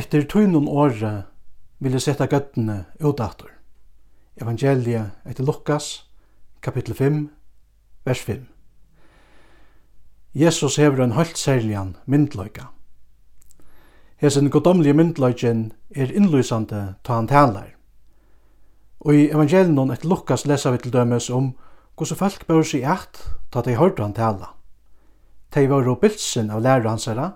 Etter tøynun åre vil jeg sette gøttene utdator. Evangeliet etter Lukas, kapittel 5, vers 5. Jesus hever en høyt særligan myndløyga. Hesen godomlige myndløygen er innlysande ta han talar. Og i evangelien etter Lukas lesa vi til dømes om hvordan folk bør seg eit ta de hørte han tala. De var jo bilsen av lærer hans herra,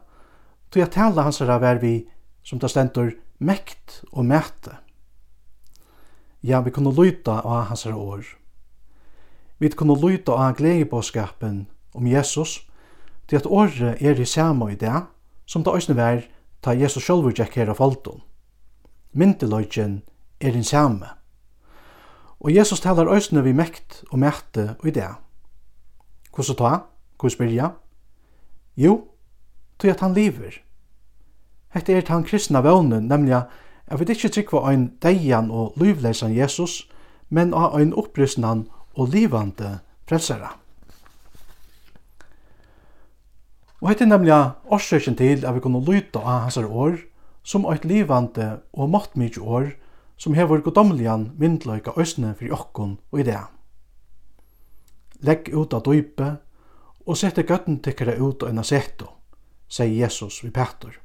tog jeg tala hans herra var vi som det stendur mekt og mæte. Ja, vi kunne lyta av hans år. Vi kunne lyta av gledebåskapen om Jesus, til at året er i samme i det, som det òsne vær, ta Jesus sjálfur gekk her av faldun. Myndeløgjen er i samme. Og Jesus talar òsne vi mekt og mæte og i det. Hvordan ta? Hvordan spyrja? Jo, til at han lever. Hetta er tann kristna vónin, nemliga at vi ikki tryggva ein deian og livleisan Jesus, men av ein upprystnan og livande frelsara. Og hetta er nemliga orsøkjen til at vi kunne lyta av hans år, som eit livande og måttmykje år, som hever godomlian myndløyka òsne fyrir okkon og i det. Legg ut av dype, og sette gøtten tykkere ut av en asetto, sier Jesus vi Petter.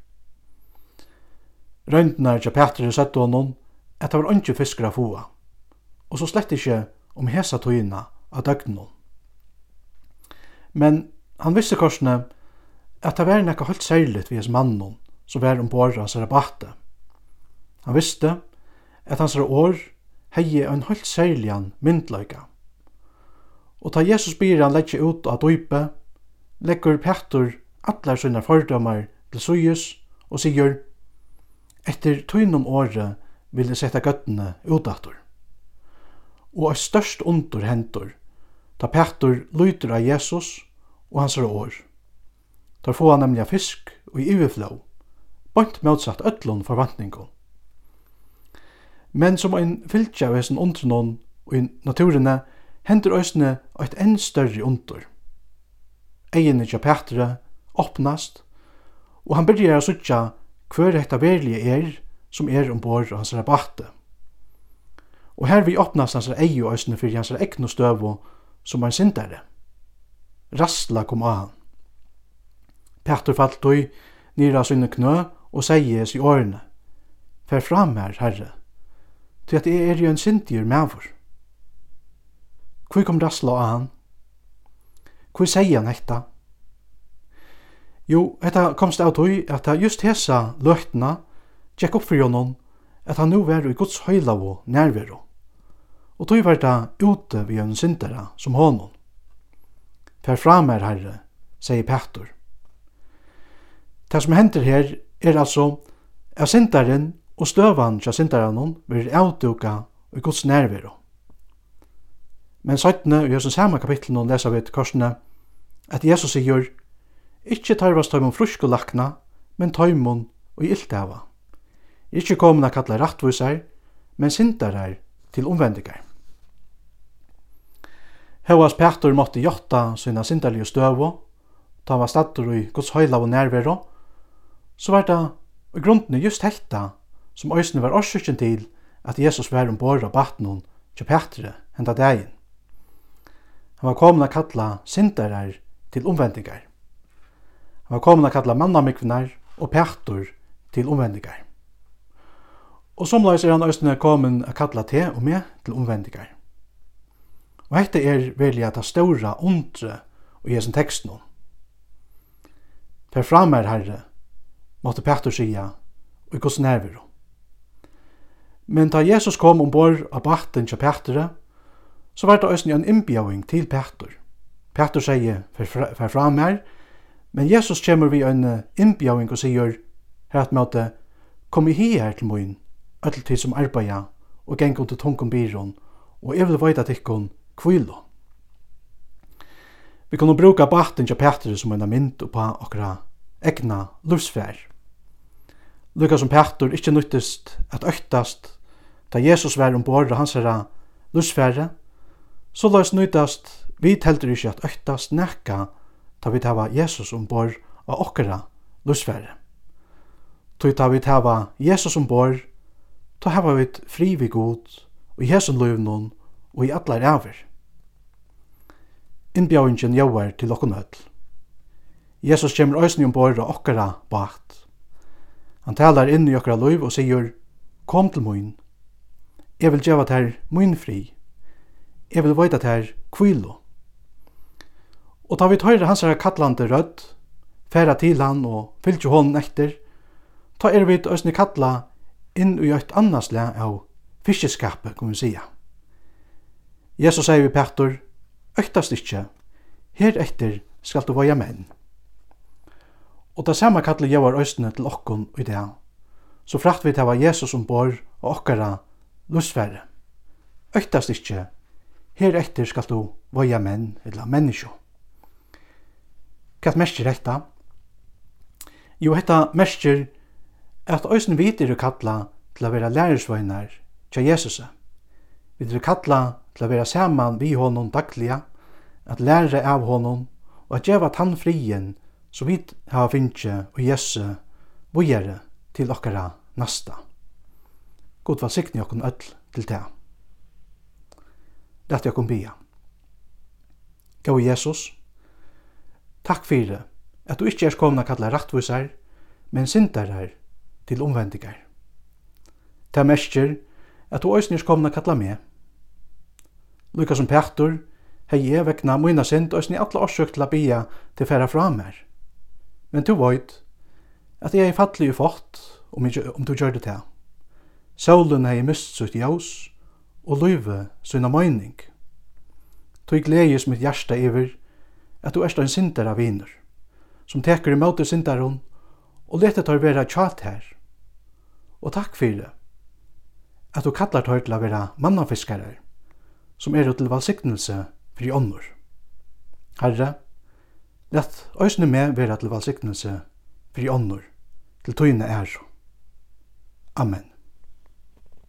Røyndnar til Petri sett honom at det var ikke fiskar av fua, og så slett ikke om hesa tøyina av døgnon. Men han visste korsene at det var nekka helt særligt vi hans mannen som var ombord hans rabatte. Han visste at hans år hei en holdt særligan myndløyga. Og ta Jesus byr han leggja ut av døype, leggur Petter allar sine fordomar til suyus og sigur, Etter tøynum året vil jeg sette gøttene utdator. Og er størst under hendur, ta Petur lyter av Jesus og hans år. Tar få han nemlig fisk og i iverflå, bant motsatt øtlån forvantningon. Men som ein fylgja av hessen undrenon og i naturene, hendur òsne eit enn større undur. Egin ikkje Petre åpnast, og han byrjar a suttja hver hetta verlige er som er ombord av hans rabatte. Og her vi åpnast hans eie og øsne fyrir hans egnu støvo som ein sindare. Rastla kom av han. Petter falt ui nira sinne knø og seies i årene. Fær fram her, herre, til at jeg er jo en sindier mævur. Hvor kom Rasla av han? Hvor sier han etta? Jo, hetta komst av tøy at det just hesa løgtene tjekk opp for jonon at han nu var i Guds høyla og nærvero. Og tøy var det ute vi en syndere som honom. Per fram er herre, sier Petur. Det som hender her er altså at synderen og støvan til synderen vil avduka i Guds nærvero. Men 17. i Jesus samme kapittel, nå leser vi til korsene at Jesus sier ikkje tarvast tøymon frusku lakna, men tøymon og iltava. Ikkje komin a kalla rattvísar, men sindarar til omvendigar. Hevas Petur måtte jotta sina sindarlige støvo, ta var stattur i Guds høyla og nærvero, så var det i grunden just helta som òsne var årsøkjen til at Jesus var ombord av batnon til Petre henda dagen. Han var komin a kalla sindarar til omvendigar. Han var komin að kalla mannamikvinar og pættur til omvendingar. Og somleis er han æstene komin að kalla te og me til omvendingar. Og hette er velja ta stóra undre og jesun tekst nu. Per framer herre, måtte Petter sija, og i gos nerver. Men da Jesus kom ombord av batten til Petter, så var det æstene en innbjøving til Petter. Petter sier, fer framer, Men Jesus kommer vi en innbjaving og sier, her at møte, kom i hi her til moin, öll tid som arbeida, og geng under tungum byrån, og jeg vil veida tikkun kvilo. Vi kunne bruka baten til Petri som en mynd på okra egna lufsfær. Lukka som Petur ikkje nyttist at øktast da Jesus var ombord og hans herra lufsfære, så løs nyttast vi telter ikkje at øktast nekka ta vi tava Jesus ombord og okkara lusverre. Tog ta vi tava Jesus ombord, ta hava vi fri vi god, og Jesu løvnån, og i atlar æver. Innbjauingen jauar til okkun høll. Jesus kjemur òsni ombord og okkara bakt. Han talar inn i okkara løyv og sier, Kom til moin. Jeg vil djeva ter moin fri. Jeg vil vajta ter kvilo. Og ta vi tøyre hans her kattlande rødd, færa til han og fylltje hånden etter, ta er vi òsne kattla inn i eit annars le av fiskeskapet, kan vi sija. Jesus sier vi Petur, øktast ikkje, her etter skal du vaja menn. Og det samme kallet jeg var østene til okkon i det. Så frakt vi til var Jesus ombord og okkara lusfære. Øktast ikkje, her etter skal du vaja menn, eller menneskje. Hva merker dette? Jo, hetta mestir at øysen vitir er kalla til å være lærersvøgnar til Jesus. Vi er kalla til å være saman vi honom dagliga, at lære av honom og at gjeva tann frien som vi har finnje og Jesu vågjere til okkara nasta. God var sikni okkon öll til det. Lette okkon bia. Gå Jesus, Takk fyrir at du ikkje er komna kalla rattvisar, men syndarar til omvendigar. Ta mestjer at du òsni er komna kalla meg. Lukas som Petur, hei jeg vekna moina sind òsni alla årsøk til a bia til færa fra mer. Men du veit at jeg er fattelig fått om, jeg, om du gjør det til. Solen hei mist sitt jaus og løyve sina møyning. Tog gledes mitt hjärsta iver, at du erst en av viner, som teker imot syndaron og leter tar vera tjat her. Og takk fyrir at du kallar tar til å vera mannafiskare, som er til valsiktnelse for i ånder. Herre, lett òsne med vera til valsignelse fyrir ånder, til tøyne er. Amen.